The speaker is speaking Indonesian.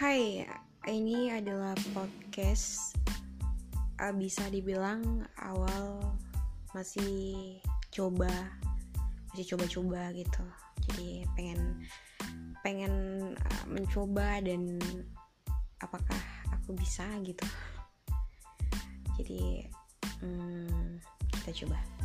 Hai, ini adalah podcast eh, bisa dibilang awal masih coba, masih coba-coba gitu. Jadi pengen pengen eh, mencoba dan apakah aku bisa gitu. Jadi hmm, kita coba.